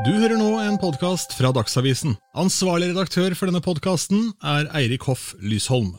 Du hører nå en podkast fra Dagsavisen. Ansvarlig redaktør for denne podkasten er Eirik Hoff Lysholm.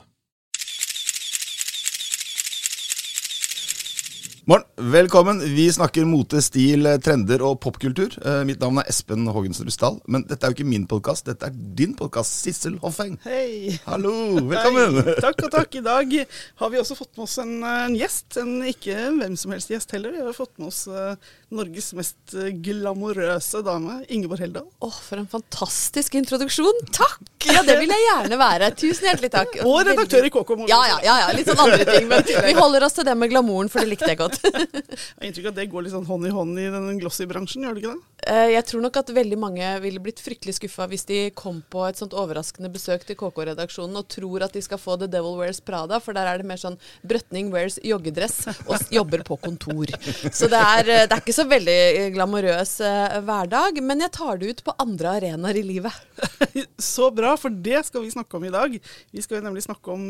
Morgen, velkommen. Vi snakker mote, stil, trender og popkultur. Eh, mitt navn er Espen Hågensen Rustdal. Men dette er jo ikke min podkast, dette er din podkast, Sissel Hoffeng. Hei. Hallo, velkommen. Hei. Takk og takk. I dag har vi også fått med oss en, en gjest. En ikke hvem som helst gjest heller. Vi har fått med oss uh, Norges mest uh, glamorøse dame, Ingeborg Heldal. Åh, oh, for en fantastisk introduksjon. Takk! Ja, det vil jeg gjerne være. Tusen hjertelig takk. Og redaktør i KK. Ja, ja, ja, ja, litt sånn andre ting. Men vi holder oss til det med glamouren, for det likte jeg godt. Jeg har inntrykk av at det går litt sånn hånd i hånd i den glossy-bransjen, gjør det ikke det? Uh, jeg tror nok at veldig mange ville blitt fryktelig skuffa hvis de kom på et sånt overraskende besøk til KK-redaksjonen og tror at de skal få The Devil Wears Prada, for der er det mer sånn Brøtning wears joggedress og jobber på kontor. Så det er, det er ikke så veldig glamorøs uh, hverdag, men jeg tar det ut på andre arenaer i livet. så bra, for det skal vi snakke om i dag. Vi skal nemlig snakke om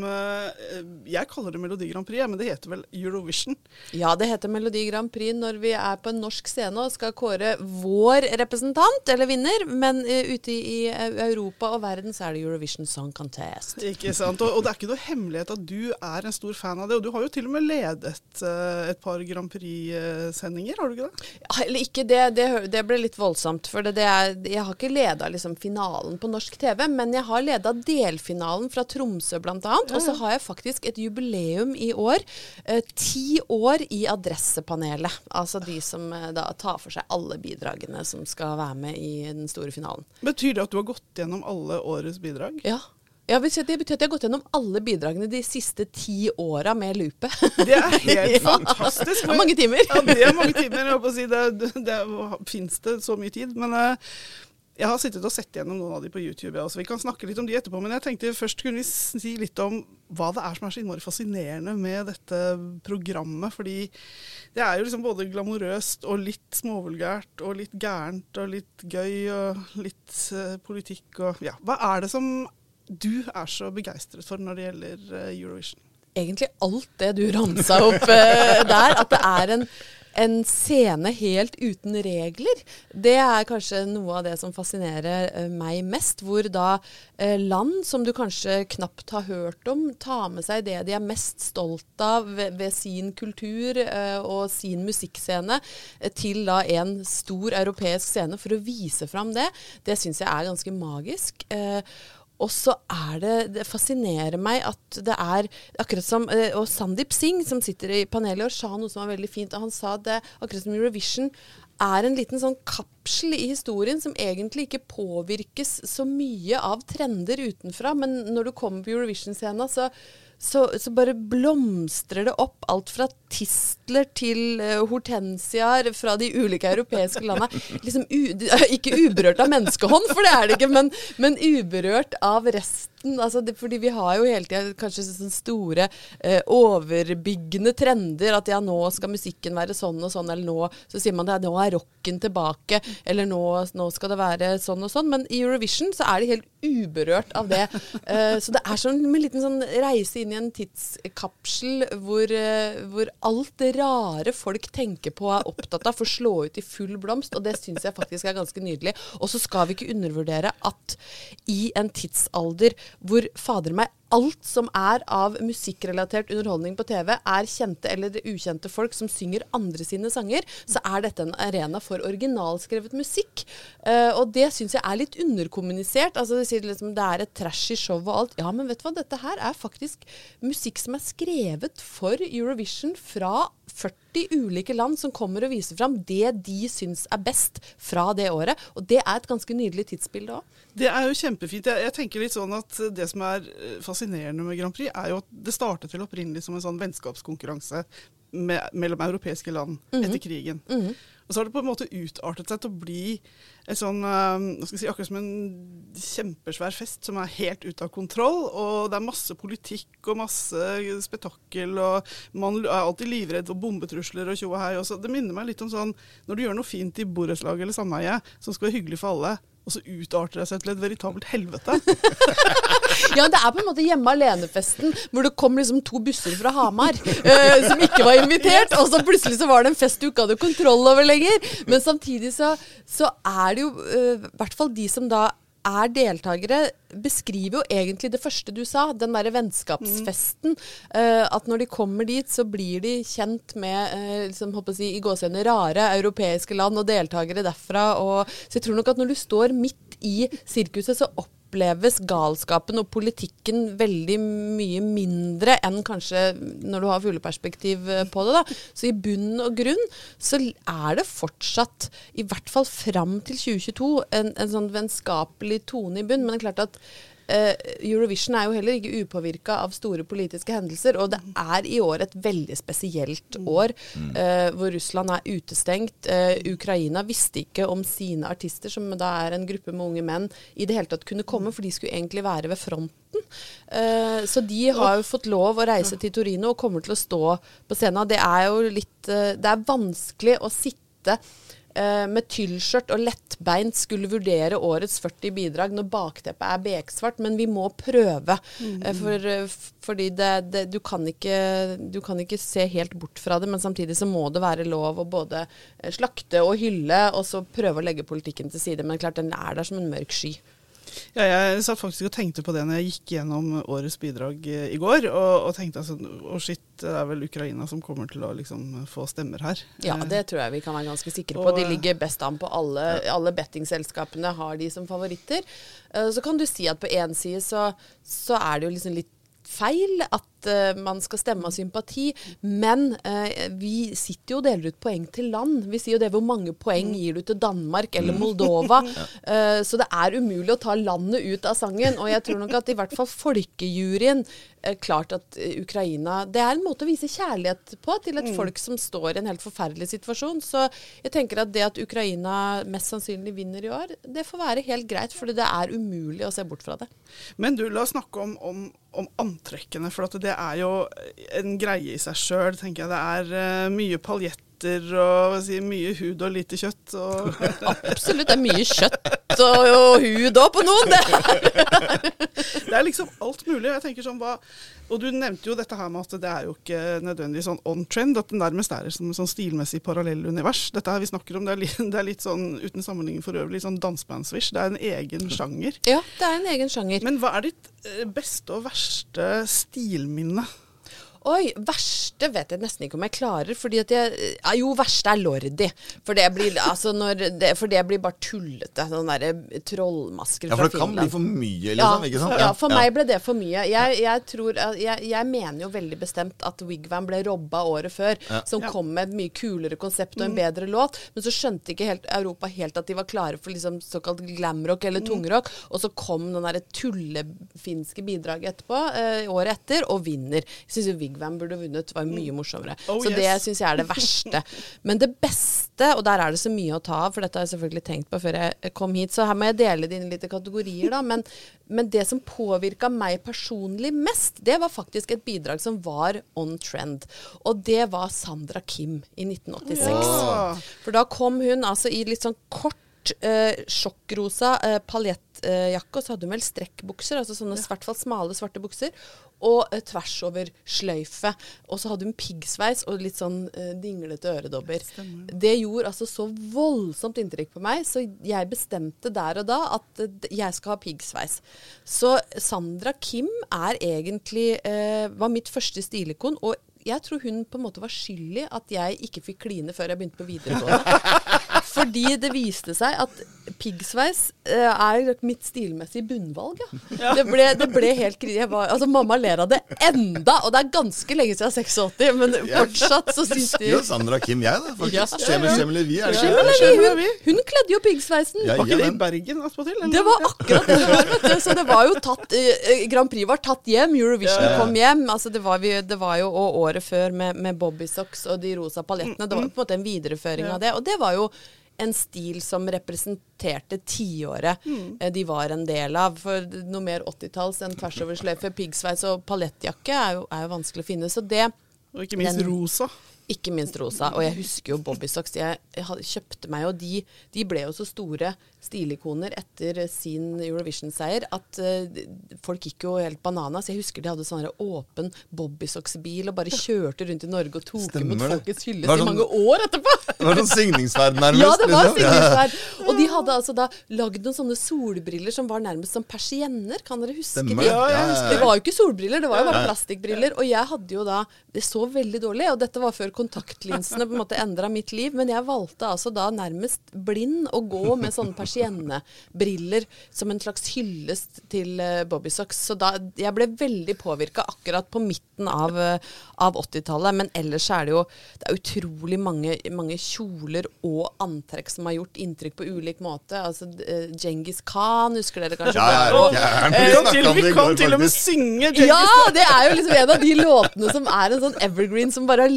Jeg kaller det Melodi Grand Prix, men det heter vel Eurovision? Ja, det heter Melodi Grand Prix når vi er på en norsk scene og skal kåre vår representant, eller vinner. Men uh, ute i, i, Europa og verden så er det Eurovision Song Contest. Ikke sant. Og, og, det er ikke noe hemmelighet at du er en stor fan av det. Og du har jo til og med ledet uh, et par Grand Prix-sendinger, har du ikke det? Ja, eller ikke det. Det, det ble litt voldsomt. For det, det er, jeg har ikke leda liksom, finalen på norsk TV, men jeg har leda delfinalen fra Tromsø bl.a. Ja, ja. Og så har jeg faktisk et jubileum i år. Uh, ti år i Adressepanelet. Altså de som da tar for seg alle bidragene som skal være med i den store finalen. Betyr det at du har gått gjennom alle årets bidrag? Ja. Ja, Det betyr at jeg har gått gjennom alle bidragene de siste ti åra med lupe. Det er helt fantastisk. Det er mange timer. Ja, det er mange timer. Jeg håper å si det, det, det Fins det så mye tid? Men uh, jeg har sittet og sett gjennom noen av de på YouTube. så Vi kan snakke litt om de etterpå, men jeg tenkte først kunne vi si litt om hva det er som er så innmari fascinerende med dette programmet. Fordi det er jo liksom både glamorøst og litt småvulgært og litt gærent og litt gøy og litt uh, politikk og ja. Hva er det som du er så begeistret for når det gjelder uh, Eurovision? Egentlig alt det du ramsa opp uh, der. At det er en en scene helt uten regler, det er kanskje noe av det som fascinerer uh, meg mest. Hvor da uh, land som du kanskje knapt har hørt om, tar med seg det de er mest stolt av ved, ved sin kultur uh, og sin musikkscene, til da en stor europeisk scene for å vise fram det. Det syns jeg er ganske magisk. Og så er det Det fascinerer meg at det er akkurat som Og Sandeep Singh, som sitter i panelet, og sa noe som var veldig fint. og Han sa det, akkurat som Eurovision er en liten sånn kapsel i historien som egentlig ikke påvirkes så mye av trender utenfra. Men når du kommer på Eurovision-scena, så, så, så, bare blomstrer det opp alt fra tistler til uh, hortensiaer fra de ulike europeiske landene. Liksom ikke uberørt av menneskehånd, for det er det ikke, men, men uberørt av resten. Altså det, fordi vi har jo hele tida kanskje sånne store eh, overbyggende trender. At ja, nå skal musikken være sånn og sånn, eller nå så sier man det, nå er rocken tilbake, eller nå, nå skal det være sånn og sånn. Men i Eurovision så er de helt uberørt av det. Eh, så det er sånn en liten sånn reise inn i en tidskapsel hvor, hvor alt det rare folk tenker på og er opptatt av, får slå ut i full blomst. Og det syns jeg faktisk er ganske nydelig. Og så skal vi ikke undervurdere at i en tidsalder hvor fader meg alt som er av musikkrelatert underholdning på TV, er kjente eller ukjente folk som synger andre sine sanger, så er dette en arena for originalskrevet musikk. Uh, og det syns jeg er litt underkommunisert. Altså Det liksom det er et trashy show og alt. Ja, men vet du hva, dette her er faktisk musikk som er skrevet for Eurovision fra 40 ulike land som kommer og viser fram det de syns er best fra det året. Og det er et ganske nydelig tidsbilde òg. Det er jo kjempefint. Jeg, jeg, tenker litt sånn at Det som er fascinerende med Grand Prix, er jo at det startet vel opprinnelig som en sånn vennskapskonkurranse med, mellom europeiske land mm -hmm. etter krigen. Mm -hmm. Og så har det på en måte utartet seg til å bli et sånn, hva skal jeg si, akkurat som en kjempesvær fest som er helt ute av kontroll. Og det er masse politikk og masse spetakkel, og man er alltid livredd for bombetrusler og tjo og hei. Det minner meg litt om sånn når du gjør noe fint i borettslaget eller sameiet som skal være hyggelig for alle og så utarter det seg til et veritabelt helvete. Ja, det er på en måte hjemme alene-festen, hvor det kom liksom to busser fra Hamar eh, som ikke var invitert, og så plutselig så var det en fest du ikke hadde kontroll over lenger. Men samtidig så, så er det jo eh, i hvert fall de som da er deltakere, beskriver jo egentlig det første du sa, den derre vennskapsfesten. Eh, at når de kommer dit, så blir de kjent med uh, liksom, si, i gåsehudene rare europeiske land og deltakere derfra. Og, så jeg tror nok at når du står midt i sirkuset, så oppleves galskapen og politikken veldig mye mindre enn kanskje når du har fugleperspektiv eh, på det. da. Så i bunn og grunn så er det fortsatt, i hvert fall fram til 2022, en, en sånn vennskapelig tone i bunn. Men det er klart at Eurovision er jo heller ikke upåvirka av store politiske hendelser. Og det er i år et veldig spesielt år, uh, hvor Russland er utestengt. Uh, Ukraina visste ikke om sine artister, som da er en gruppe med unge menn, i det hele tatt kunne komme, for de skulle egentlig være ved fronten. Uh, så de har jo fått lov å reise til Torino og kommer til å stå på scenen. Det er jo litt eh, Det er vanskelig å sitte eh, med tyllskjørt og lettbeint skulle vurdere årets 40 bidrag når bakteppet er beksvart, men vi må prøve. Mm. for, eh, fordi det, det, du, kan ikke, du kan ikke se helt bort fra det, men samtidig så må det være lov å både eh, slakte og hylle, og så prøve å legge politikken til side. Men klart, den er der som en mørk sky. Ja, jeg satt faktisk og tenkte på det når jeg gikk gjennom årets bidrag eh, i går, og, og tenkte altså Å, shit, det er vel Ukraina som kommer til å liksom få stemmer her. Ja, Eh, det tror jeg vi kan være ganske sikre Og, på. De eh, ligger best an på alle. Alle bettingselskapene har de som favoritter. Så kan du si at på én side så, så er det jo liksom litt feil at uh, man skal stemme av sympati, men uh, vi sitter jo og deler ut poeng til land. Vi sier jo det hvor mange poeng gir du til Danmark eller Moldova. Uh, så det er umulig å ta landet ut av sangen. Og jeg tror nok at i hvert fall folkejuryen klart at eh, Ukraina Det er en måte å vise kjærlighet på til et folk som står i en helt forferdelig situasjon. Så jeg tenker at det at Ukraina mest sannsynlig vinner i år, det får være helt greit. For det er umulig å se bort fra det. Men du, la oss snakke om, om, om antrekkene, for at det er jo en greie i seg sjøl, tenker jeg. Det er uh, mye paljetter og si, mye hud og lite kjøtt. Og Absolutt. Det er mye kjøtt og, og hud òg på noen. Det. det er liksom alt mulig. Jeg tenker sånn, hva, og du nevnte jo dette her med at det er jo ikke nødvendigvis sånn on trend, at det nærmest er som et sånn stilmessig parallellunivers. Dette her vi snakker om, det er, litt, det er litt sånn, uten sammenligning for øvrig, litt sånn dansebandswish. Det er en egen sjanger. Ja, det er en egen sjanger. Men hva er ditt eh, beste og verste stilminne? Oi, verste vet jeg nesten ikke om jeg klarer. fordi at jeg, ja, Jo, verste er Lordi. For det blir, altså når det, for det blir bare tullete. Sånne derre trollmasker fra Finland. Ja, for det kan bli for mye, liksom. ikke sant? Ja, for meg ble det for mye. Jeg, jeg, tror, jeg, jeg mener jo veldig bestemt at Wigwam ble robba året før, som Ja. kom med et mye kulere konsept og en bedre låt. Men så skjønte ikke helt Europa helt at de var klare for liksom såkalt glamrock eller tungrock. Og så kom den derre tullefinske bidraget etterpå, eh, året etter, og vinner. Jeg syns hvem burde vunnet, var mye morsommere. Oh, så det yes. syns jeg er det verste. Men det beste, og der er det så mye å ta av, for dette har jeg selvfølgelig tenkt på før jeg kom hit, så her må jeg dele det inn i litt kategorier, da. Men, men det som påvirka meg personlig mest, det var faktisk et bidrag som var on trend. Og det var Sandra Kim i 1986. Ja. For da kom hun altså i litt sånn kort eh, sjokkrosa eh, paljettjakke, og så hadde hun vel strekkbukser, altså sånne i hvert fall smale, svarte bukser, og eh, tvers over sløyfe. Og så hadde hun piggsveis og litt sånn eh, dinglete øredobber. Det gjorde altså så voldsomt inntrykk på meg, så jeg bestemte der og da at eh, jeg skal ha piggsveis. Så Sandra Kim er egentlig eh, var mitt første stilikon. og jeg tror hun på en måte var skyld i at jeg ikke fikk kline før jeg begynte på videregående. Fordi det viste seg at piggsveis uh, er mitt stilmessige bunnvalg, ja. Det, ble, det ble helt krise. Altså, mamma ler av det enda, og det er ganske lenge siden jeg er 86, men fortsatt så syns de Jo, Sandra Kim, jeg, da. Ja. faktisk. Skjemmer vi, er hun, hun kledde jo piggsveisen. Ja, Var ikke det i Bergen attpåtil? Det var akkurat det det var. Så det var jo tatt uh, Grand Prix var tatt hjem, Eurovision Ja, ja. kom hjem. Altså det, var vi, det var jo og året før med, med Bobbysocks og de rosa paljettene. Det var på en måte en videreføring Ja. av det. Og det var jo en stil som representerte tiåret eh, de var en del av. For noe mer 80-talls enn tvers over sløyfe, piggsveis og paljettjakke er jo, er jo vanskelig å finne. Så det Og ikke minst Den- rosa. Ikke minst rosa. Og jeg husker jo Bobbysocks. Jeg, jeg kjøpte meg jo de De ble jo så store stilikoner etter sin Eurovision-seier at uh, folk gikk jo helt bananas. Jeg husker de hadde sånn åpen Bobbysocks-bil og bare kjørte rundt i Norge og tok Stemmer imot folkets hyllest sånn, i mange år etterpå. Det var sånn signingsferd, nærmest. Ja, det var liksom. Og de hadde altså da lagd noen sånne solbriller som var nærmest som persienner. Kan dere huske Stemmer de? Ja, ja, ja. Det var jo ikke solbriller, det var jo bare plastikkbriller. Og jeg hadde jo da Det så veldig dårlig, og dette var før kontaktlinsene på en måte endra mitt liv. Men jeg valgte altså da nærmest blind å gå med sånne persiennebriller som en slags hyllest til uh, Bobbysocks. Så da Jeg ble veldig påvirka akkurat på midten av, eh, av 80-tallet. Men ellers er det jo Det er utrolig mange, mange kjoler og antrekk som har gjort inntrykk på ulik måte. Altså uh, Djengis Khan, husker dere kanskje? Ja, ja, Og- ja, Vi kan til, det vi kan går, til og med synge Djengis Khan! ja, det er jo liksom en av de låtene som er en sånn evergreen som bare har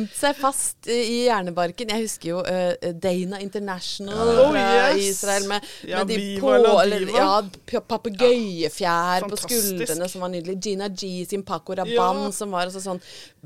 limt seg fast i hjernebarken. Jeg husker jo uh, Dana International Oh, fra yes. Israel med, Ja, med de på, eller, ja, papegøyefjær på skuldrene som var nydelig. Gina G sin Paco Rabanne Ja. som var altså sånn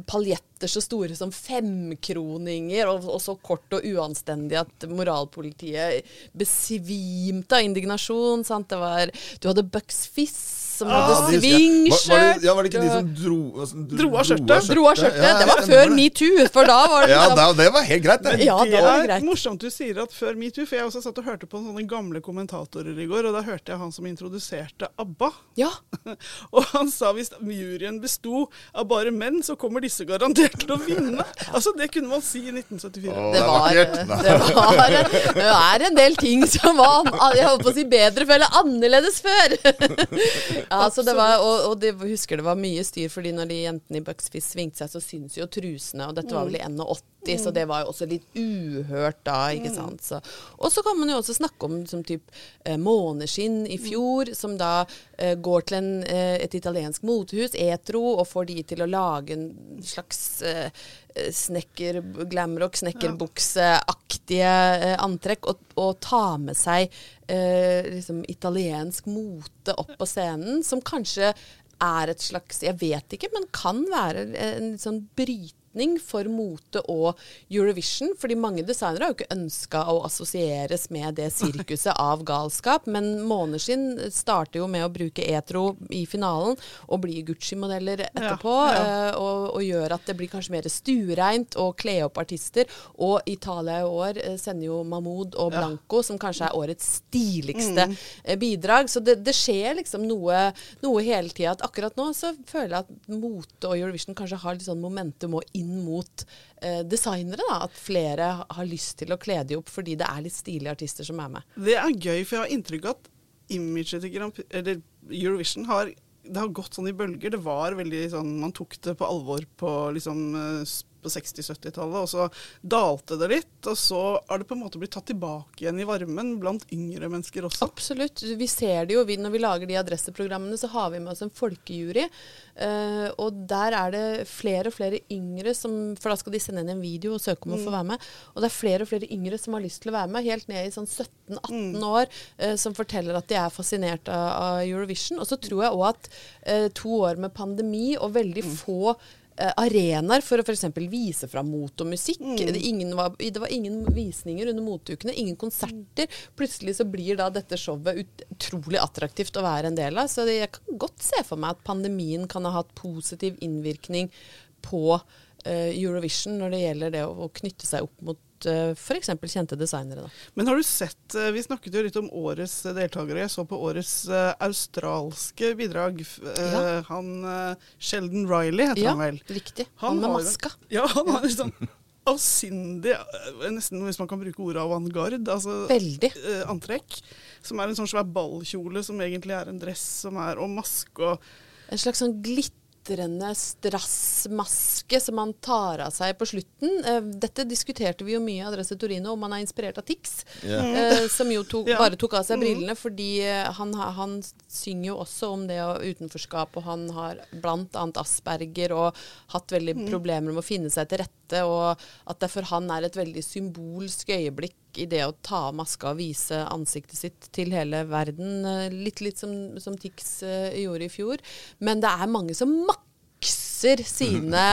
paljetter så store som femkroninger, og, og så kort og uanstendig at moralpolitiet besvimte av indignasjon. Sant? Det var, du hadde Bucks Fizz som hadde svingskjørt. Ja, var det ikke de som dro, som dro, Dro av skjørtet? Dro av skjørtet. Ja, ja, det var før metoo, for da var det Ja, det var helt greit, det. Ja, det det var er greit. morsomt du sier at før metoo, for jeg også satt og hørte på sånne gamle kommentatorer i går, og da hørte jeg han som introduserte ABBA. Ja. Og han sa hvis juryen besto av bare menn, så kommer disse garantert til å vinne. Altså, det kunne man si i 1974. Åh, Det er var, det, var, det er en del ting som var jeg holdt på å si bedre før eller annerledes før. Ja, så det var, og, og det, husker det var mye styr, fordi når de jentene i Bucks svingte seg, så syns jo trusene, og dette var vel i 81, så det var jo også litt uhørt da, ikke sant. Så, og så kan man jo også snakke om som typ eh, Måneskinn i fjor, som da eh, går til en, eh, et italiensk motehus, Etro, og får de til å lage en slags eh, snekker, glamrock, snekkerbukseaktige eh, antrekk, og, og ta med seg eh, liksom italiensk mote opp på scenen, som kanskje er et slags Jeg vet ikke, men kan være en sånn brytning for mote og Eurovision. Fordi mange designere har jo ikke ønska å assosieres med det sirkuset av galskap. Men Måneskinn starter jo med å bruke etro i finalen og blir Gucci-modeller etterpå. ja. ja. og, og gjør at det blir kanskje mer stuereint å kle opp artister. Og Italia i år eh, sender jo Mahmoud og Blanco, som kanskje er årets stiligste mm. bidrag. Så det, det skjer liksom noe, noe hele tida. Akkurat nå så føler jeg at mote og Eurovision kanskje har litt sånn momentum og inn mot eh, designere. da, At flere har lyst til å kle de opp fordi det er litt stilige artister som er med. Det er gøy, for jeg har inntrykk av at imaget til Eurovision har det har gått sånn i bølger. Det var veldig sånn, Man tok det på alvor på, liksom, eh, på 60-70-tallet, og så dalte det litt. Og så har det på en måte blitt tatt tilbake igjen i varmen blant yngre mennesker også. Absolutt. Vi ser det jo. Vi, når vi lager de adresseprogrammene, så har vi med oss en folkejury. Uh, og der er det flere og flere yngre som For da skal de sende inn en video og søke om å få være med. Og det er flere og flere yngre som har lyst til å være med, helt ned i sånn 17-18 år, uh, som forteller at de er fascinert av, av Eurovision. Og så tror jeg òg at uh, to år med pandemi og veldig få eh, arenaer for å f.eks. vise fram mot og musikk. Det, ingen var, det var ingen visninger under moteukene, ingen konserter. Plutselig så blir da dette showet ut, utrolig attraktivt å være en del av. Så det, jeg kan godt se for meg at pandemien kan ha hatt positiv innvirkning på uh, Eurovision når det gjelder det å, å knytte seg opp mot uh, f.eks. kjente designere. Da. Men har du sett eh, Vi snakket jo litt om årets eh, deltakere. Jeg så på årets eh, australske bidrag. Eh, Ja. Han eh, Sheldon Riley heter Ja, han vel. riktig. Han Han med maska. Ja, han har litt sånn avsindig, eh, nesten hvis man kan bruke ordet avantgarde, altså Veldig. eh, antrekk. Som er en sånn svær ballkjole som egentlig er en dress som er, og maske og En slags sånn glitrende strassmaske som man tar av seg på slutten. Eh, dette diskuterte vi jo mye i Adresse Torino, om han er inspirert av Tix. Yeah. Eh, som jo tok, Ja. bare tok av seg brillene, fordi eh, han, han synger jo også om det og utenforskap, og han har bl.a. asperger og hatt veldig problemer med å finne seg til rette, og at det for han er et veldig symbolsk øyeblikk i det å ta av maska og vise ansiktet sitt til hele verden. Litt, litt som, som Tix eh, gjorde i fjor. Men det er mange som makser sine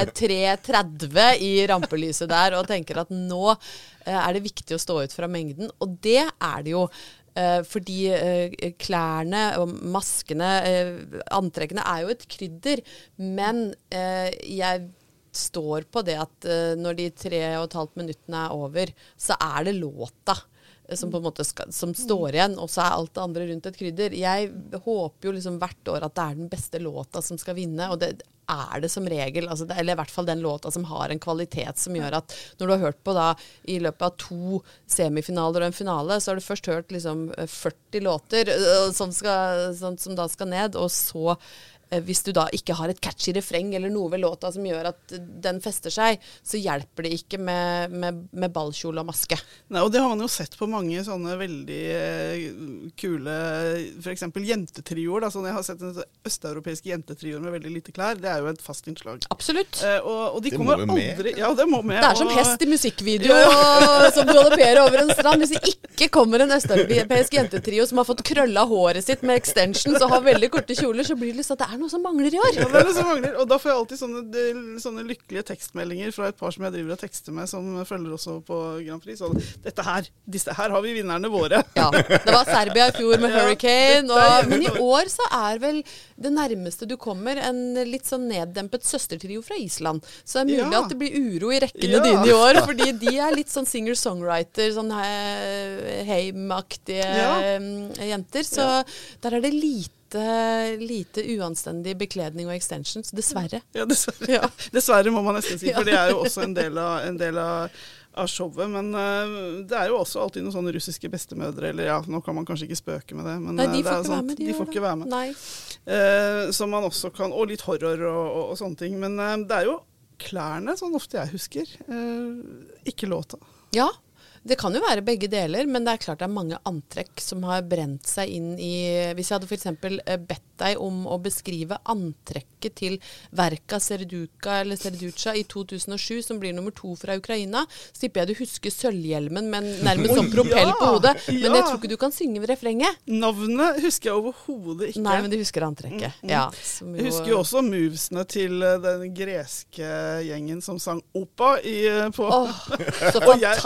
eh, 3.30 i rampelyset der og tenker at nå eh, er det viktig å stå ut fra mengden. Og det er det jo. Eh, fordi eh, klærne og maskene, eh, antrekkene, er jo et krydder. Men eh, jeg står på det at eh, når de tre og et halvt minuttene er over, så er det låta eh, som på skal, som står igjen, og så er alt det andre rundt et krydder. Jeg håper jo liksom hvert år at det er den beste låta som skal vinne, og det er det som regel. Altså det, eller i hvert fall den låta som har en kvalitet som gjør at når du har hørt på da i løpet av to semifinaler og en finale, så har du først hørt liksom eh, 40 låter øh, som, skal, som, som da skal ned, og så eh, hvis du da ikke har et catchy refreng eller noe ved låta som gjør at den fester seg, så hjelper det ikke med, med, med ballkjole og maske. Nei, og det har man jo sett på mange sånne veldig eh, kule f.eks. jentetrioer. da, sånn Jeg har sett en østeuropeiske jentetrioer med veldig lite klær. Det er jo et fast innslag. Absolutt. Eh, og, og de Det kommer må aldri, med. Ja, det må med. Det er som og- hest i musikkvideo som galopperer over en strand. Hvis det ikke kommer en østeuropeisk jentetrio som har fått krølla håret sitt med extensions og har veldig korte kjoler, så blir det lyst til at det er noe som mangler i år. Ja, det er noe som mangler. Og da får jeg alltid sånne, de- sånne lykkelige tekstmeldinger fra et par som jeg driver og tekster med, som følger også på Grand Prix. Så dette her, disse her har vi vinnerne våre. Ja, Det var Serbia i fjor med Ja, Hurricane. Og, men i år så er vel det nærmeste du kommer en litt sånn neddempet søstertrio fra Island. Så det er mulig Ja. at det blir uro i rekkene dine i år. Fordi de er litt sånn singer-songwriter, sånn he- Heim-aktige mm, jenter. Så der er det lite, lite uanstendig bekledning og extensions. Dessverre. Ja, dessverre. Ja. Dessverre må man nesten si, for det er jo også en del av, en del av, av showet. Men uh, det er jo også alltid noen sånne russiske bestemødre, eller ja, nå kan man kanskje ikke spøke med det. Men Nei, eh, de det får være sånt- med. De de får det. ikke være med. Nei. Eh, som man også kan, og litt horror og, og, og sånne ting. Men uh, det er jo klærne, sånn ofte jeg husker. ikke låta. Ja, det kan jo være begge deler, men det er klart det er mange antrekk som har brent seg inn i Hvis jeg hadde f.eks. bedt deg om å beskrive antrekket til Verka Serduka eller Serduca i 2007, som blir nummer to fra Ukraina, så tipper jeg du husker sølvhjelmen med nærmest sånn propell på hodet. Men jeg tror ikke du kan synge refrenget. Navnet husker jeg overhodet ikke. Nei, men du husker antrekket. Ja, som Jeg husker jo også movesene til eh, den greske gjengen som sang Opa i, eh, på Åh, så jeg-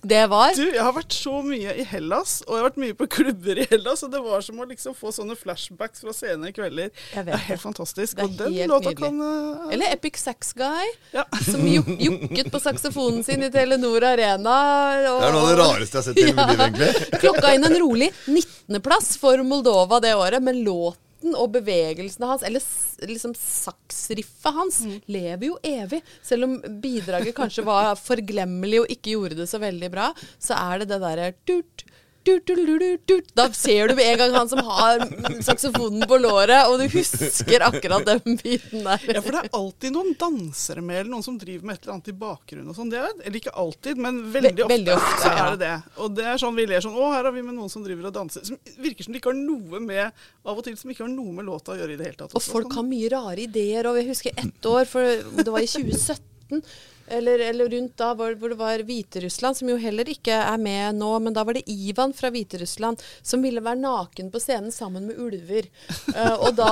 fantastisk det var. Du, jeg har vært så mye i Hellas, og jeg har vært mye på klubber i Hellas, og det var som å liksom få sånne flashbacks fra senere kvelder. Jeg vet Det er helt det. fantastisk. Det er og den helt låta nydelig. kan uh, Eller Epic Sax Guy. ja. som juk jukket på saksofonen sin i Telenor Arena. Og, Det er noe av det rareste jeg har sett i mitt liv, egentlig. Klokka inn en rolig 19.-plass for Moldova det året, men låten og bevegelsene hans, eller liksom saksriffet hans, lever jo evig. Selv om bidraget kanskje var forglemmelig og ikke gjorde det så veldig bra, så er det det derre tut, Da ser du med en gang han som har saksofonen på låret, og du husker akkurat den biten der. ja, for det er alltid noen dansere med, eller noen som driver med et eller annet i bakgrunnen og sånn. Det er- Eller ikke alltid, men veldig ofte, veldig ofte, så ja. er det det. Og det er sånn vi ler sånn Å, her har vi med noen som driver og danser. Som virker som de ikke har noe med Av og til som ikke har noe med låta å gjøre i det hele tatt. Og folk sånn. har mye rare ideer. Og jeg husker ett år, for det var i 2017, eller, eller rundt da, hvor, hvor det var Hviterussland, som jo heller ikke er med nå, men da var det Ivan fra Hviterussland som ville være naken på scenen sammen med ulver. Uh, og da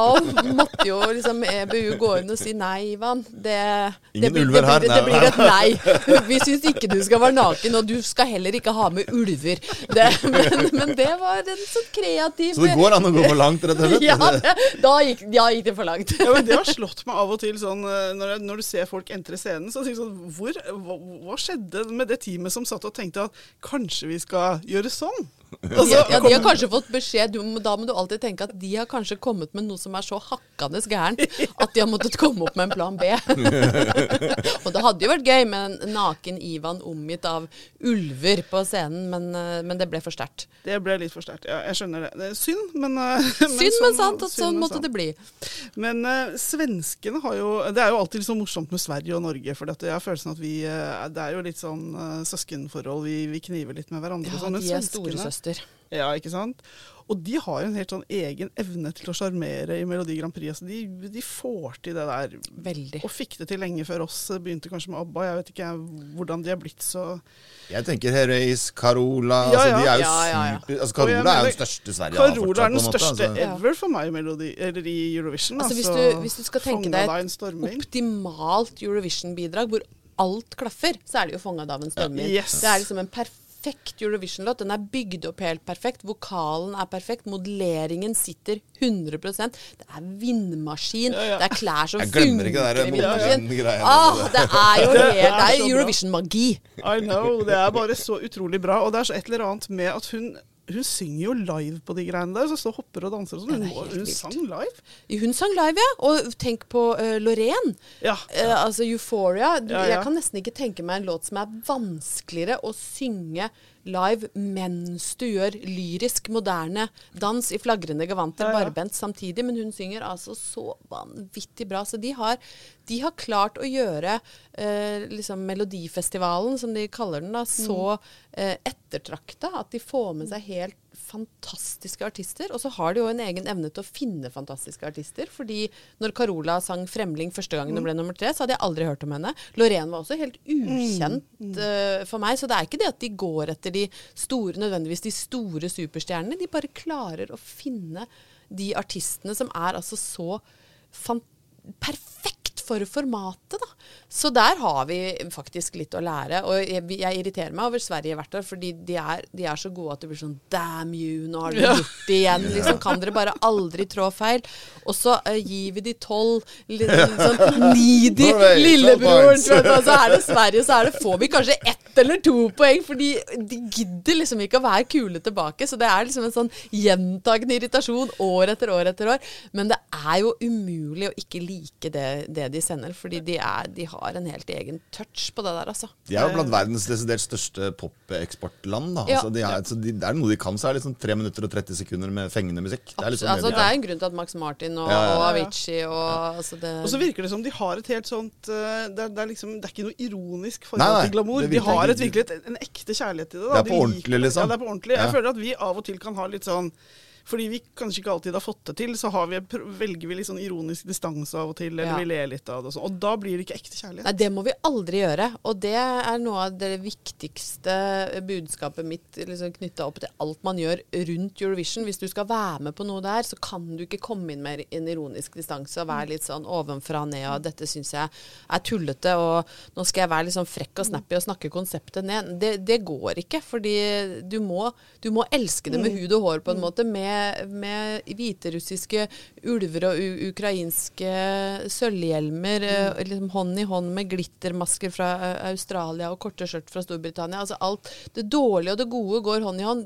måtte jo liksom EBU gå inn og si nei, Ivan. Det, det, Ingen blir, ulver det, blir, det blir et nei. Vi syns ikke du skal være naken, og du skal heller ikke ha med ulver. Det, men, men det var en sånn kreativ Så det går an å gå for langt, rett og slett? ja, det, da gikk, ja, gikk det for langt. Ja, men Det har slått meg av og til sånn eh, når, jeg, når du ser folk entre scenen, så tenker jeg sånn hvor, hva, hva skjedde med det teamet som satt og tenkte at kanskje vi skal gjøre sånn? Altså, ja, de har kanskje fått beskjed, du, da må du alltid tenke at de har kanskje kommet med noe som er så hakkende gærent at de har måttet komme opp med en plan B. og det hadde jo vært gøy med en naken Ivan omgitt av ulver på scenen, men, eh, men det ble for sterkt. Det ble litt for sterkt. Ja, jeg skjønner det. det er synd, men men Synd, men sånn- sant at sånn måtte sant. det bli. Men uh, svenskene har jo Det er jo alltid litt så morsomt med Sverige og Norge. For jeg har følelsen at vi eh, Det er jo litt sånn uh, søskenforhold. Vi, vi kniver litt med hverandre. Ja, sånn, men de er storesøstre låter. Ja, ikke sant? Og de har jo en helt sånn egen evne til å sjarmere i Melodi Grand Prix. Altså de, de får til det der. Veldig. Og fikk det til lenge før oss. Begynte kanskje med ABBA. Jeg vet ikke hvordan de er blitt så Jeg tenker Herreys, Carola Ja, altså. De er jo Ja, ja, ja. super altså, Carola mener, er jo den største Sverige har Carola fortsatt, er den måte, største altså. ever for meg i, Melodi, eller i Eurovision. Altså, hvis, altså, du, hvis du skal tenke deg et optimalt Eurovision-bidrag hvor alt klaffer, så er det jo 'Fanga av en stormvind'. Yes. Det er liksom en perfekt Eurovision-låt. Den er bygd opp helt perfekt. Vokalen er perfekt. Modelleringen sitter 100% Det er vindmaskin. Ja, ja. Det er klær som Jeg glemmer ikke funker det i der vindmaskin. Ah, det er jo helt Det er. Eurovision-magi. I know. Det er bare så utrolig bra. Og det er så et eller annet med at hun hun synger jo live på de greiene der, så står hopper og danser og sånn. Hun, hun sang live. Hun sang live, ja. Og tenk på uh, Lorraine. Ja. Uh, altså Euphoria. Du, Ja, ja. Jeg kan nesten ikke tenke meg en låt som er vanskeligere å synge live mens du gjør lyrisk, moderne dans i flagrende gevanter, Ja, ja. barbent samtidig. Men hun synger altså så vanvittig bra. Så de har, de har klart å gjøre eh, liksom Melodifestivalen, som de kaller den, da, så eh, ettertrakta at de får med seg helt fantastiske artister. Og så har de jo en egen evne til å finne fantastiske artister. fordi når Carola sang 'Fremling' første gangen hun ble nummer tre, så hadde jeg aldri hørt om henne. Loreen var også helt ukjent uh, for meg. Så det er ikke det at de går etter de store, nødvendigvis de store superstjernene. De bare klarer å finne de artistene som er altså så fan perfekt for formatet, da. Så der har vi faktisk litt å lære. Og jeg, jeg irriterer meg over Sverige hvert år, fordi de er, de er så gode at det blir sånn Damn you, nå har dere gjort det igjen. Liksom, kan dere bare aldri trå feil? Og så uh, gir vi de tolv sånn needy lillebroren. 12 points. tror jeg, Og så er det Sverige, så er det, får vi kanskje ett eller to poeng, fordi de gidder liksom ikke å være kule tilbake. Så det er liksom en sånn gjentagende irritasjon år etter år etter år. Men det er jo umulig å ikke like det, det de sender, fordi de, er, de har en helt egen touch på det der, altså. De er jo blant verdens desidert største popeksportland. da. Ja. Altså, de er, de, det er noe de kan, så er det liksom 3 minutter og 30 sekunder med fengende musikk. Det er liksom altså, det det er en grunn til at Max Martin og, Ja, ja, og. Avicii og altså det, Og så virker det som de har et helt sånt eh, Det er, det er liksom Det er ikke noe ironisk forhold Nei, nei, til glamour. De har et virkelig et, en ekte kjærlighet til det. Da. Det er på De ordentlig, liksom. Ja, det er på ordentlig. Ja. Jeg føler at vi av og til kan ha litt sånn fordi vi kanskje ikke alltid har fått det til, så har vi, velger vi litt sånn ironisk distanse av og til, eller Ja. vi ler litt av det og sånn. Og da blir det ikke ekte kjærlighet. Nei, det må vi aldri gjøre. Og det er noe av det viktigste budskapet mitt liksom, knytta opp til alt man gjør rundt Eurovision. Hvis du skal være med på noe der, så kan du ikke komme inn med en ironisk distanse og være litt sånn ovenfra og ned og dette syns jeg er tullete, og nå skal jeg være litt sånn frekk og snappy og snakke konseptet ned. Det, det går ikke, fordi du må, du må elske det med hud og hår på en måte. Med, med hviterussiske ulver og ukrainske sølvhjelmer, mm. liksom hånd i hånd med glittermasker fra eh, Australia og korte skjørt fra Storbritannia. Altså alt det dårlige og det gode går hånd i hånd.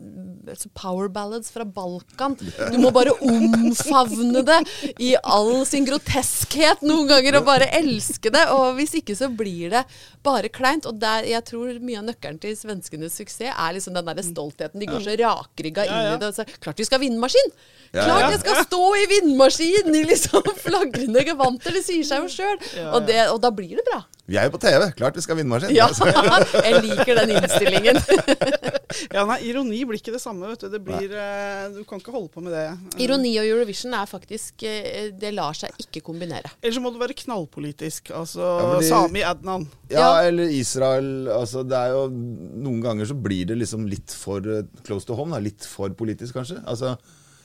Altså power ballads fra Balkan. Du må bare omfavne det i all sin groteskhet noen ganger, og bare elske det. Og hvis ikke så blir det bare kleint. Og der, jeg tror mye av nøkkelen til svenskenes suksess er liksom den der stoltheten. De går så rakrygga inn i det. Klart vi skal ha vindmaskin! Ja, Klart ja. jeg skal stå i vindmaskin i liksom flagrende gevanter! Det sier seg jo sjøl. Og, og da blir det bra. Vi er jo på TV. Klart vi skal ha vindmaskin. Ja, Altså. jeg liker den innstillingen. Ja, nei, ironi blir ikke det samme, vet du. Det blir, eh, du kan ikke holde på med det. Ironi og Eurovision er faktisk eh, Det lar seg ikke kombinere. Eller så må du være knallpolitisk. Altså Ja, de, Sami Adnan. Ja, Ja. eller Israel. Altså, det er jo Noen ganger så blir det liksom litt for eh, close to home. Da. Litt for politisk, kanskje. Altså,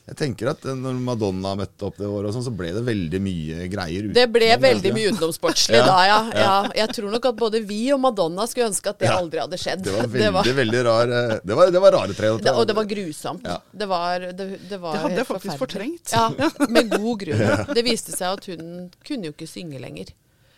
jeg tenker at når Madonna møtte opp det året, og sånn, så ble det veldig mye greier. Det ble veldig mye utenomsportslig Ja, da, ja. ja. Jeg tror nok at både vi og Madonna skulle ønske at det Ja. aldri hadde skjedd. Det var veldig, veldig rar eh, Det var, det var rare tre. Det, og det var grusomt. Ja. Det var, det, det var Det hadde jeg faktisk fortrengt. Ja, med god grunn. Det viste seg at hun kunne jo ikke synge lenger.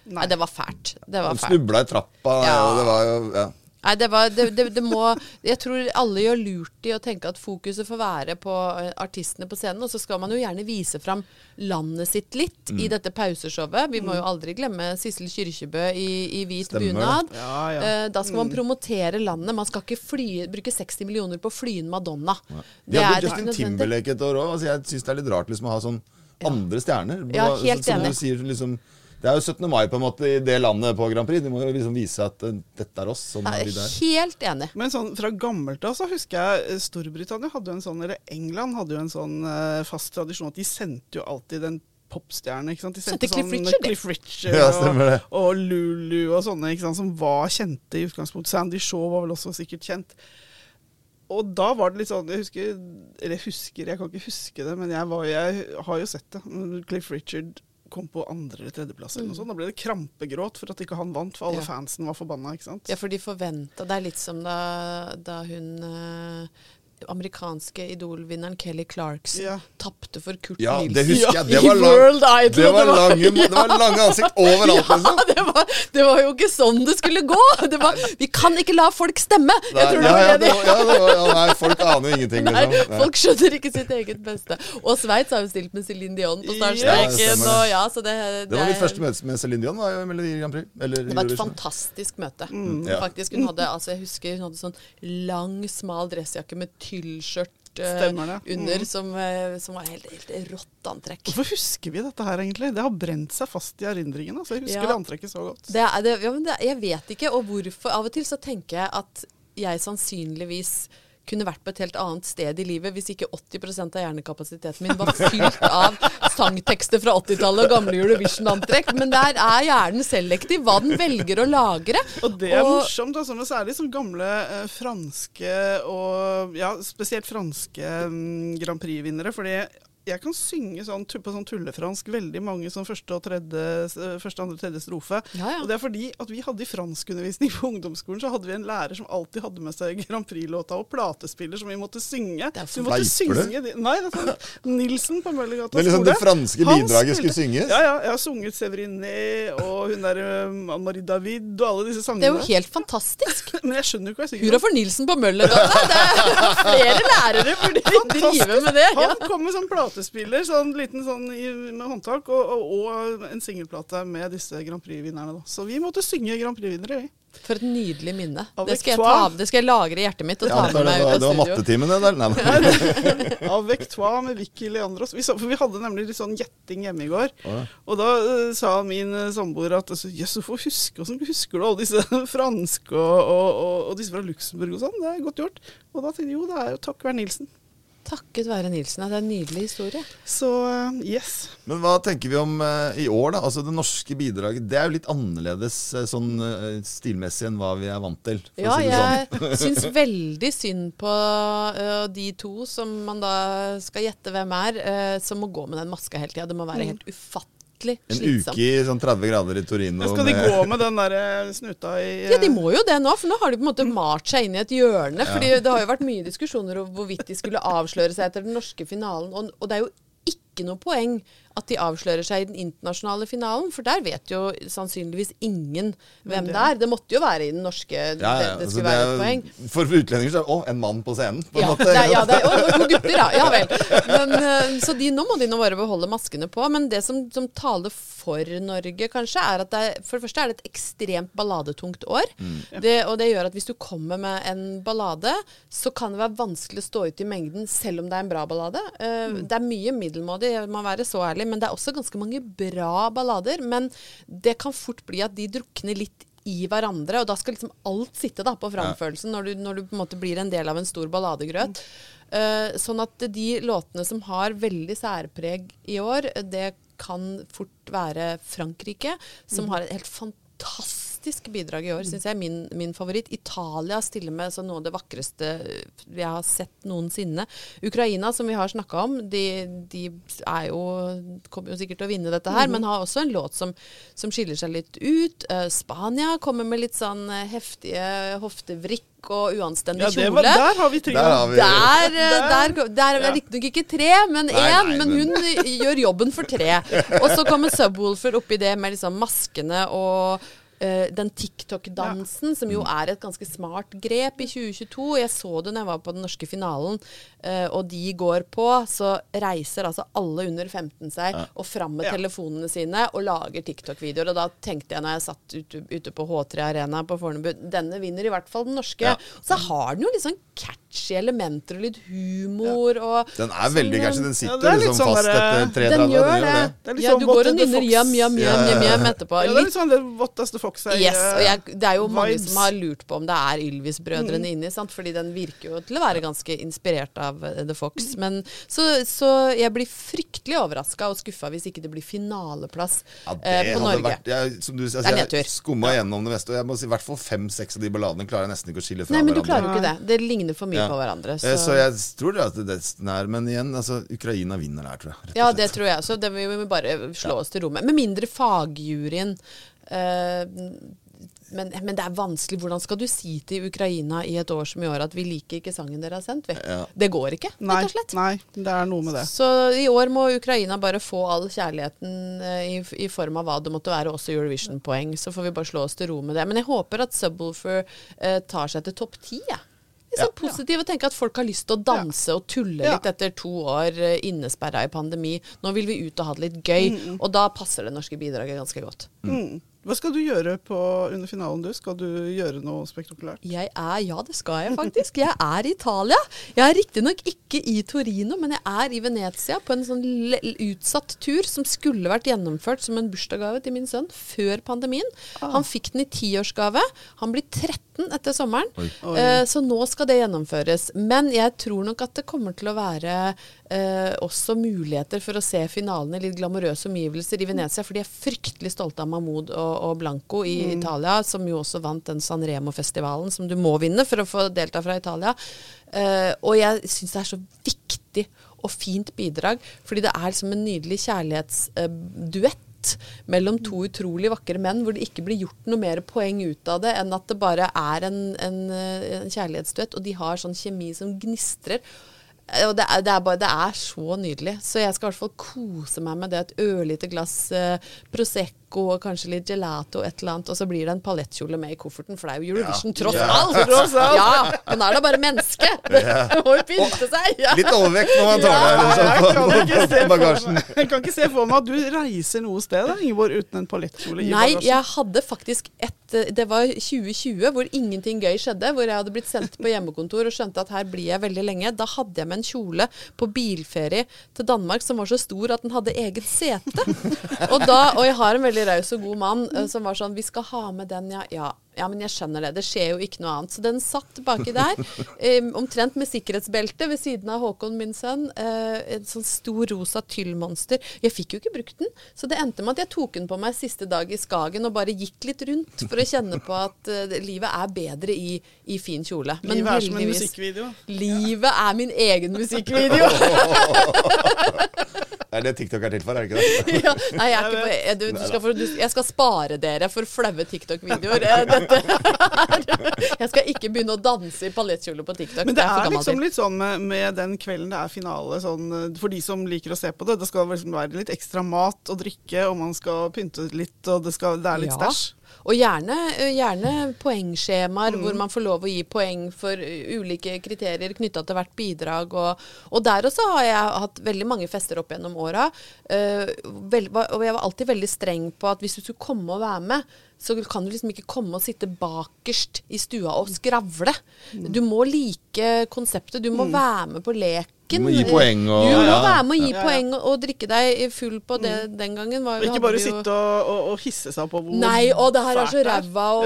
Nei, det var fælt. Det var Hun fælt. snubla i trappa, Ja. og det var jo ja. Nei, det var det, det, det må Jeg tror alle gjør lurt i å tenke at fokuset får være på eh, artistene på scenen. Og så skal man jo gjerne vise fram landet sitt litt Mm. i dette pauseshowet. Vi må jo aldri glemme Sissel Kyrkjebø i, i hvit Stemmer bunad. Ja, ja. Eh, Da skal man promotere landet. Man skal ikke fly, bruke 60 millioner på å fly inn Madonna. De Det hadde er Justin. Timberlake et år òg. Altså, jeg syns det er litt rart liksom, å ha sånn andre stjerner. Ja, helt helt som enig. du sier, liksom Det er jo 17. mai på en måte i det landet på Grand Prix. De må jo liksom vise at eh, dette er oss. Sånn er Jeg vi er der. helt enig. Men sånn fra gammelt av så husker jeg eh, Storbritannia hadde jo en sånn, eller England hadde jo en sånn eh, fast tradisjon at de sendte jo alltid den popstjerne. ikke sant? De Sendte Cliff sånn Richard. Cliff Richard Ja, og, og Lulu og sånne ikke sant? som var kjente i utgangspunktet. Sandy Shaw var vel også sikkert kjent. Og da var det litt sånn Jeg husker, eller jeg husker, jeg kan ikke huske det, men jeg, var, jeg har jo sett det. Cliff Richard kom på andre- eller tredjeplass eller noe sånt. Da ble det krampegråt for at ikke han vant, for alle Mm. Ja. fansen var forbanna. ikke sant? Ja, for de forventa Det er litt som da, da hun eh, amerikanske Idol-vinneren Kelly Clarkson Ja. tapte for Kurt Ja, Nilsen det husker jeg. Det var, lang, World Idol. det var, lange, det var lange ansikt overalt, ja, liksom. det var, det var jo ikke sånn det skulle gå! Det var, vi kan ikke la folk stemme! Jeg tror det ja, var ja, det ja, det var, ja, nei, folk aner ingenting, liksom. Nei. folk skjønner ikke sitt eget beste. Og Sveits har jo stilt med Céline Dion på startstreken. Ja, det. ja, så det, Det var mitt første møte med Céline Dion, var jo Melodi Grand Prix. Eller Det var et fantastisk møte. Mm. Faktisk, hun hadde, altså jeg husker hun hadde sånn lang, smal dressjakke med tyllskjørt Stemmer det. under, som, eh, som var helt, helt rått antrekk. Hvorfor husker vi dette her, egentlig? Det har brent seg fast i erindringen. Altså. Jeg husker Ja. det antrekket så godt. Det er, det, ja, men det, jeg vet ikke, og hvorfor. Av og til så tenker jeg at jeg sannsynligvis kunne vært på et helt annet sted i livet hvis ikke 80% av hjernekapasiteten min var fylt av sangtekster fra 80-tallet og gamle Eurovision-antrekk. Men der er hjernen selektiv hva den velger å lagre. Og det er Og- morsomt, altså, men særlig som gamle eh, franske og ja, spesielt franske mm, Grand Prix-vinnere. fordi jeg kan synge sånn, på sånn tullefransk veldig mange sånn første, og tredje, eh, første, andre tredje strofe. Ja, ja. Og det er fordi at vi hadde i franskundervisning på ungdomsskolen, så hadde vi en lærer som alltid hadde med seg Grand Prix-låta og platespiller som vi måtte synge. Så vi måtte synge de- Nei, det er sånn Nilsen på Møllergata Det er liksom det franske bidraget skulle synges. Ja, ja. Jeg har sunget Severiné og hun der um, Anne-Marie David og alle disse sangene. Det er jo helt fantastisk. Men jeg skjønner jo ikke hva jeg synger. Hurra for Nilsen på Møllergata! Det er flere lærere burde drive med det. Ja. Han kom med sånn platespiller, sånn liten sånn i, med håndtak, og, og, og en singelplate med disse Grand Prix-vinnerne. Så vi måtte synge Grand Prix-vinnere, vi. For et nydelig minne. Det skal, jeg ta, det skal jeg lagre i hjertet mitt og ta det, med meg var, studio. det var mattetimen, det der. Nei, nei. Avec toi med Vicky Leandros. Vi, så, for vi hadde nemlig litt sånn gjetting hjemme i går. Ja. Og da uh, sa min eh, samboer at altså, Jøss, hvorfor husker, husker du alle disse franske og, og, og, og disse fra Luxembourg og sånn? Det er godt gjort. Og da tenkte jeg jo, det er jo takk være Nilsen. Takket være Nilsen. Det er en nydelig historie. Så eh, yes. Men hva tenker vi om eh, i år, da? Altså Det norske bidraget Det er jo litt annerledes eh, sånn stilmessig enn hva vi er vant til. For Ja, å si det sånn. jeg syns veldig synd på uh, de to som man da skal gjette hvem er, som må gå med den maska hele tida. Det må være helt ufattelig En slitsomt. uke i sånn 30 grader i Torino. Men skal de med- gå med den der eh, snuta i Ja, de må jo det nå, for nå har de på en måte malt seg inn i et hjørne. fordi det har jo vært mye diskusjoner om hvorvidt de skulle avsløre seg etter den norske finalen. Og, og det er jo ikke noe poeng at de avslører seg i den internasjonale finalen, for der vet jo sannsynligvis ingen hvem det er. Det måtte jo være i den norske ja, ja, det, det altså, skulle være et poeng. er- For utlendinger så er det å, en mann på scenen. På en Ja, måte. det, er- ja, det er, og, og gutter, ja. Ja vel. Men, eh, så de, nå må de nå bare beholde maskene på. Men det som, som taler for Norge, kanskje, er at det, er- for det første er det et ekstremt balladetungt år. Det, og det gjør at hvis du kommer med en ballade, så kan det være vanskelig å stå ut i mengden selv om det er en bra ballade. Eh, Det er mye middelmådig, jeg må være så ærlig, men det er også ganske mange bra ballader. Men det kan fort bli at de drukner litt i hverandre, og da skal liksom alt sitte da på framførelsen når, du, når du på en måte blir en del av en stor balladegrøt. Uh, sånn at de låtene som har veldig særpreg i år, det kan fort være Frankrike, som har et helt fantastisk bidrag i år, syns jeg. Min, min favoritt. Italia stiller med så noe av det vakreste jeg har sett noensinne. Ukraina, som vi har snakka om, de, de er jo kommer jo sikkert til å vinne dette her, men har også en låt som, som skiller seg litt ut. Eh, Spania kommer med litt sånn eh, heftige hoftevrikk og uanstendig Ja, kjole. var, der har vi Der har vi Der, der, der, der er Ja. riktignok ikke tre, men én. men- hun gjør jobben for tre. Og så kommer Subwoolfer oppi det med liksom maskene og eh, den TikTok-dansen, som jo er et ganske smart grep i 2022. Jeg så det når jeg var på den norske finalen, uh, og de går på, så reiser altså alle under 15 seg og fram med Ja. telefonene sine og lager TikTok-videoer. Og da tenkte jeg når jeg satt ute, ute på H3 Arena på Fornebu, denne vinner i hvert fall den norske. Ja. Så har den jo litt sånn catchy elementer og litt humor og Den er veldig som, catchy. Den sitter er liksom sånn fast etter 33. Den gjør det. Det litt Ja, sånn du går og nynner jam, jam, jam, jam, jam etterpå. Ja, det er Litt sånn det votteste Fox? Yes, eh, og jeg, det er jo mange vibes. som har lurt på om det er Ylvis-brødrene inni, sant? fordi den virker jo til å være ganske inspirert av eh, The Fox. Men, så, så jeg blir fryktelig overraska og skuffa hvis ikke det blir finaleplass Ja, det eh, på hadde Norge. vært jeg, som du, altså, Det er jeg nedtur. skumma gjennom det meste, og jeg må si i hvert fall fem-seks av de balladene klarer jeg nesten ikke å skille fra Nei, men du klarer jo ikke det. Det ligner for mye Ja. på hverandre. Eh, Så, Så jeg tror det at det er Men igjen, altså, Ukraina vinner der, tror jeg. rett og ja, det tror jeg også. Det vil vi bare slå oss til ro med. Med mindre fagjuryen eh, men, men det er vanskelig. Hvordan skal du si til Ukraina i et år som i år at vi liker ikke sangen dere har sendt? Vi. Ja. Det går ikke, rett og slett. nei, det er noe med det. Så i år må Ukraina bare få all kjærligheten eh, i, i form av hva det måtte være, også Eurovision-poeng. Så får vi bare slå oss til ro med det. Men jeg håper at Subwoolfer eh, tar seg til topp ti. jeg. Litt sånn positiv og tenke at folk har lyst til å danse og tulle litt etter to år eh, innesperra i pandemi. Nå vil vi ut og ha det litt gøy, og da passer det norske bidraget ganske godt. Mm. Hva skal du gjøre på, under finalen, du? Skal du gjøre noe spektakulært? Jeg er, ja det skal jeg faktisk. Jeg er i Italia. Jeg er riktignok ikke i Torino, men jeg er i Venezia på en sånn l utsatt tur som skulle vært gjennomført som en bursdagsgave til min sønn før pandemien. Han fikk den i tiårsgave. Han blir 13 etter sommeren, Eh, så nå skal det gjennomføres. Men jeg tror nok at det kommer til å være eh, også muligheter for å se finalen i litt glamorøse omgivelser i Venezia, for de er fryktelig stolte av Mahmoud og, og Blanco i Italia, som jo også vant den San Remo-festivalen som du må vinne for å få delta fra Italia. Uh, og jeg syns det er så viktig og fint bidrag, fordi det er som en nydelig kjærlighetsduett mellom to utrolig vakre menn, hvor det ikke blir gjort noe mer poeng ut av det enn at det bare er en, en, eh, en kjærlighetsduett, og de har sånn kjemi som gnistrer. Eh, Og det er, det, er bare, det er så nydelig. Så jeg skal i hvert fall kose meg med det. Et ørlite glass eh, Prosecco og kanskje litt gelato et eller annet. Og så blir det en paljettkjole med i kofferten, for det er jo Eurovision tross Ja. alt! Tross alt. Ja, men er da bare menneske. Det må jo pynte seg. Ja. Litt overvekt når man tar Ja, det liksom, kan på, bagasjen. meg, jeg kan ikke se for meg at du reiser noe sted da, Ingeborg, uten en paljettkjole i Nei, bagasjen. jeg hadde faktisk et eh, Det var 2020 hvor ingenting gøy skjedde. Hvor jeg hadde blitt sendt på hjemmekontor og skjønte at her blir jeg veldig lenge. Da hadde jeg med en kjole på bilferie til Danmark som var så stor at den hadde eget sete. Og, da, og jeg har en veldig raus og god mann eh, som var sånn Vi skal ha med den, ja. ja. Ja, men jeg skjønner det. Det skjer jo ikke noe annet. Så den satt baki der, um, omtrent med sikkerhetsbelte ved siden av Håkon, min sønn. Uh, en sånn stor rosa tyllmonster. Jeg fikk jo ikke brukt den, så det endte med at jeg tok den på meg siste dag i Skagen og bare gikk litt rundt for å kjenne på at uh, livet er bedre i, i fin kjole. Men Livet er som en heldigvis- musikkvideo. Livet er min egen musikkvideo. Det er det TikTok er til for, er det ikke det? ja, nei, jeg, er ikke på, jeg, du, du skal få, du, jeg skal spare dere for flaue TikTok-videoer. Eh, er- Jeg skal ikke begynne å danse i paljettkjole på TikTok. Men det jeg for er liksom litt sånn med, med den kvelden det er finale, sånn, eh, for de som liker å se på det. Det skal liksom være litt ekstra mat og drikke, og man skal pynte litt, og det, skal, det er litt Ja. stæsj. Og gjerne, eh, gjerne poengskjemaer Mm. hvor man får lov å gi poeng for eh, ulike kriterier knytta til hvert bidrag. Og, og der også har jeg hatt veldig mange fester opp gjennom åra. Uh, og jeg var alltid veldig streng på at hvis du skulle komme og være med, så kan du liksom ikke komme og sitte bakerst i stua og skravle. Mm. Du må like konseptet. Du må være med på leken. Du må gi poeng og- Du må Ja, ja. være med å gi Ja, ja. poeng og, og drikke deg full på det den gangen. Var, ikke bare jo- sitte og, og, og hisse seg på hvor Nei, og det her er så ræva, og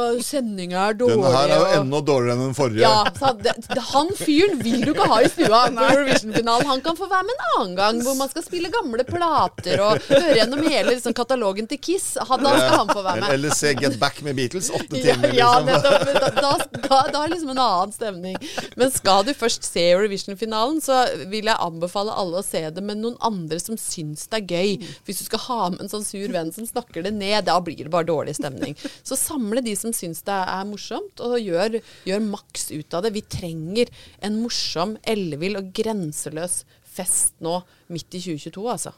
og sendinga er dårlig. Denne her er jo enda dårligere enn den forrige. ja, så det, det, Han fyren vil du ikke ha i stua på Eurovision-finalen. Han kan få være med en annen gang, hvor man skal spille gamle plater og høre gjennom hele liksom, katalogen til Kiss. Han, da skal han få være med. eller se Get Back med Beatles. Åtte timer, ja liksom. ja, Men Da, da, da, da er det liksom en annen stemning. Men skal du først se Eurovision-finalen, så vil jeg anbefale alle å se det med noen andre som syns det er gøy. Hvis du skal ha med en sånn sur venn som snakker det ned, da blir det bare dårlig stemning. Så samle de som syns det er morsomt, og gjør, gjør maks ut av det. Vi trenger en morsom, ellevill og grenseløs fest nå midt i 2022, altså.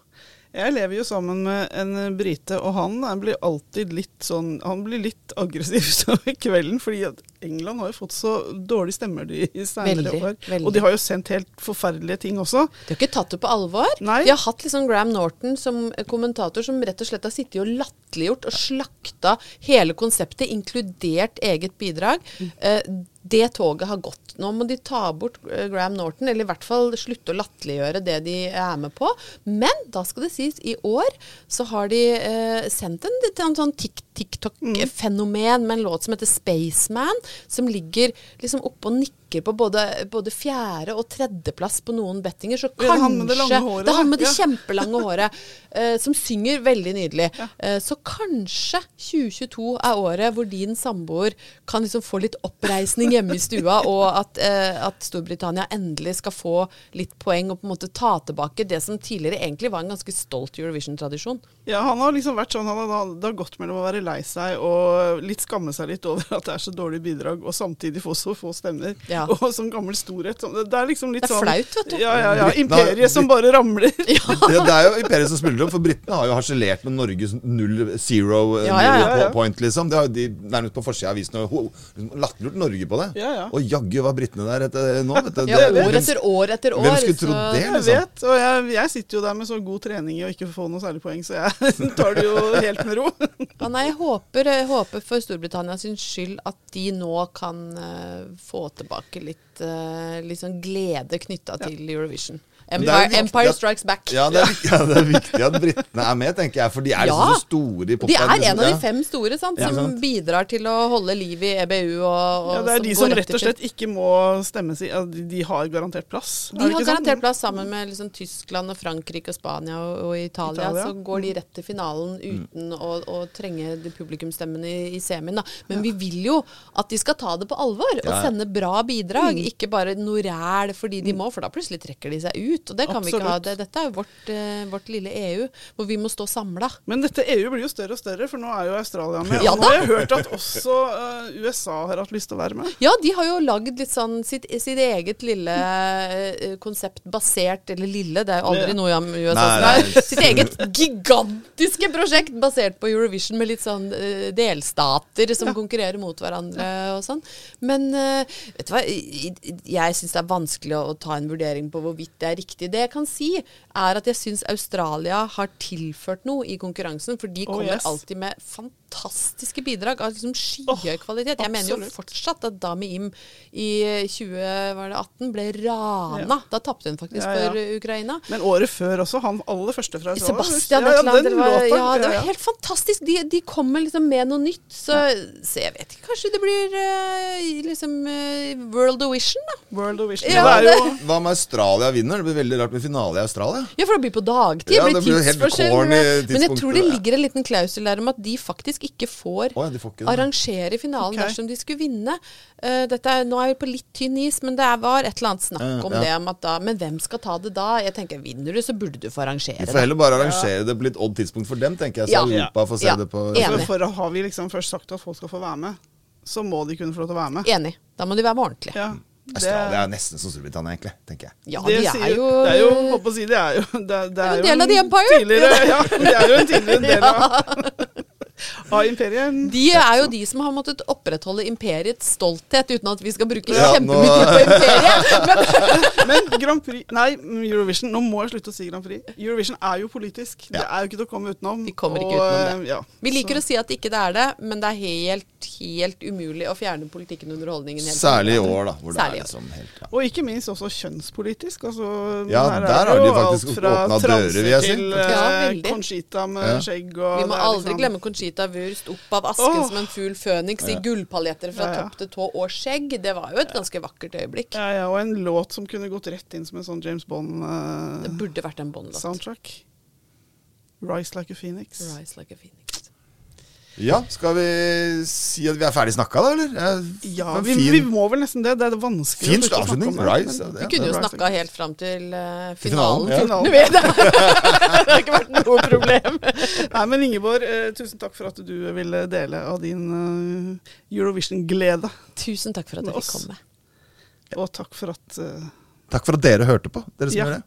Jeg lever jo sammen med en brite, og han er- blir alltid litt sånn Han blir litt aggressiv utover kvelden, fordi at England har jo fått så dårlige stemmer de senere år. veldig. Og de har jo sendt helt forferdelige ting også. De har ikke tatt det på alvor. Nei. De har hatt liksom Graham Norton som kommentator som rett og slett har sittet og latterliggjort og slakta hele konseptet, inkludert eget bidrag. Eh, det toget har gått. Nå må de ta bort eh, Graham Norton, eller i hvert fall slutte å latterliggjøre det de er med på. Men da skal det sies, i år så har de eh, sendt en, en sånn TikTok-fenomen med en låt som heter Spaceman, som ligger liksom oppe og nikker på både, både fjerde- og tredjeplass på noen bettinger. Så kanskje det er han med det lange håret, Det han med det Ja. kjempelange håret, uh, som synger veldig nydelig. Eh, så kanskje 2022 er året hvor din samboer kan liksom få litt oppreisning hjemme i stua, og at, uh, at Storbritannia endelig skal få litt poeng og på en måte ta tilbake det som tidligere egentlig var en ganske stolt Eurovision-tradisjon. Ja, han har liksom vært sånn, han har, det har gått mellom å være lei seg og litt skamme seg litt over at det er så dårlig bidrag, og samtidig få så få stemmer. Ja. Og sånn gammel storhet. sånn- Det er liksom litt sånn Det er sånn flaut, vet du. Ja, ja, ja. Imperiet som bare ramler. Det, det er jo imperiet som smuldrer opp, for britene har jo harselert med Norges null zero eh, Ja, ja, ja, ja. point, liksom. Det har de nærmest på forsida av avisen og ho- liksom latterliggjort Norge på det. Ja, ja. Og jaggu var britene der etter, nå, vet du. Ja, år etter år etter år. Hvem skulle så- trodd det? Jeg liksom. vet, og jeg, jeg sitter jo der med så god trening i å ikke få noe særlig poeng, så jeg tar det jo helt med ro. Ja, nei, jeg håper, jeg håper for Storbritannia sin skyld at de nå kan uh, få tilbake litt, uh, litt sånn glede knytta til Eurovision. Empire, Empire Strikes Back. Ja, det er, ja, det er viktig at britene er med, tenker jeg. For de er liksom Ja. så store i De er en av de fem store sant, Ja, som bidrar til å holde liv i EBU. Og, og Ja, det er de som rett og slett ikke må stemme si, de, de har garantert plass. De har garantert sånn? garantert plass sammen med liksom Tyskland og Frankrike og Spania og, og Italia. Italia. Så går de rett til finalen uten å, å trenge de publikumsstemmene i, i semien. Da. Men vi vil jo at de skal ta det på alvor og sende bra bidrag. Mm. Ikke bare noe ræl fordi de må, for da plutselig trekker de seg ut. Og det kan vi ikke ha. Det, dette er jo vårt, eh, vårt lille EU, hvor vi må stå samla. Men dette EU blir jo større og større, for nå er jo Australia med. Ja og nå har jeg hørt at også uh, USA har hatt lyst til å være med. Ja, de har jo lagd litt sånn sitt, sitt eget lille uh, konsept basert Eller lille, det er jo aldri noe i USA som er Sitt eget gigantiske prosjekt basert på Eurovision med litt sånn uh, delstater som konkurrerer mot hverandre og sånn. Men vet du hva, jeg syns det er vanskelig å, å ta en vurdering på hvorvidt det er riktig. Det jeg kan si, er at jeg syns Australia har tilført noe i konkurransen. for de Oh, kommer yes. alltid med fantastiske bidrag av liksom skyhøy kvalitet. Jeg mener jo fortsatt at Dami Im i 2018 ble rana. Da tapte hun faktisk Ja, ja. for uh, Ukraina. Men året før også, han aller første fra Australia. Sebastian ja, den det var, ja, det var ja, ja. helt fantastisk. De, de kommer liksom med noe nytt. Så, så jeg vet ikke, kanskje det blir uh, liksom uh, World of Vision, da. World of Vision. Ja, det er jo Hva om Australia vinner? Det blir veldig rart med finale i Australia. Ja, for det blir på dagtid. Ja, det blir tidsforskjell. Men jeg tror det det. ligger en liten klausul der om at de faktisk ikke får oh, ja, de får ikke arrangere finalen okay. dersom de skulle vinne. Uh, dette er, nå er vi på litt tynn is, men det er- var et eller annet snakk om ja. det. om at da, Men hvem skal ta det da? Jeg tenker, Vinner du, så burde du få arrangere det. Vi får heller bare arrangere det på litt odd tidspunkt for dem, tenker jeg. Så Ja. Europa får se Ja. det på Enig. For, for har vi liksom først sagt at folk skal få være med, så må de kunne få lov til å være med. Enig. Da må de være med ordentlig. Ja, Australia er nesten som Storbritannia, egentlig. tenker jeg. Ja, det de sier- er jo, Det er jo, holdt på å si, det er jo Det, er- det er jo er en del av The Empire. Ja, det er jo en tidligere del av, av imperiet. De er jo de som har måttet opprettholde imperiets stolthet, uten at vi skal bruke Ja, kjempemye nå- på imperiet. Men Men Grand Prix Nei, Eurovision. Nå må jeg slutte å si Grand Prix. Eurovision er jo politisk. Det er jo ikke til å komme utenom. Vi kommer ikke og, utenom det. eh, Ja, vi liker så- å si at ikke det er det, men det er helt, helt umulig å fjerne politikken under holdningen. helt. Særlig i år, da. Hvor det Særlig er liksom helt ja. Og ikke minst også kjønnspolitisk. Altså, Ja, er der har de faktisk åpna dører, vil jeg si. Til Ja, eh, veldig. Conchita med Ja. skjegg og Vi må aldri liksom- glemme Conchita Wurst opp av asken oh. som en fugl føniks i gullpaljetter fra Ja, ja. topp til tå og skjegg. Det var jo et ganske vakkert øyeblikk. Ja, ja, og en låt som kunne gått rett inn som en sånn James Bond-soundtrack. burde vært en Bond-låt. Rise Like a Phoenix. Rise like a phoenix. Ja, skal vi si at vi er ferdig snakka, da, eller? Ja, vi, vi må vel nesten det. Det er vanskelig fin å snakke om det, Rise. ja, Vi kunne jo snakka helt fram til uh, finalen, finalen. ja. Finalen. Du vet det. det har ikke vært noe problem. Nei, men Ingeborg, uh, tusen takk for at du ville dele av din uh, Eurovision-glede. Tusen takk for at jeg fikk komme. Og takk for at Takk for at dere hørte på, dere som Ja. gjør det.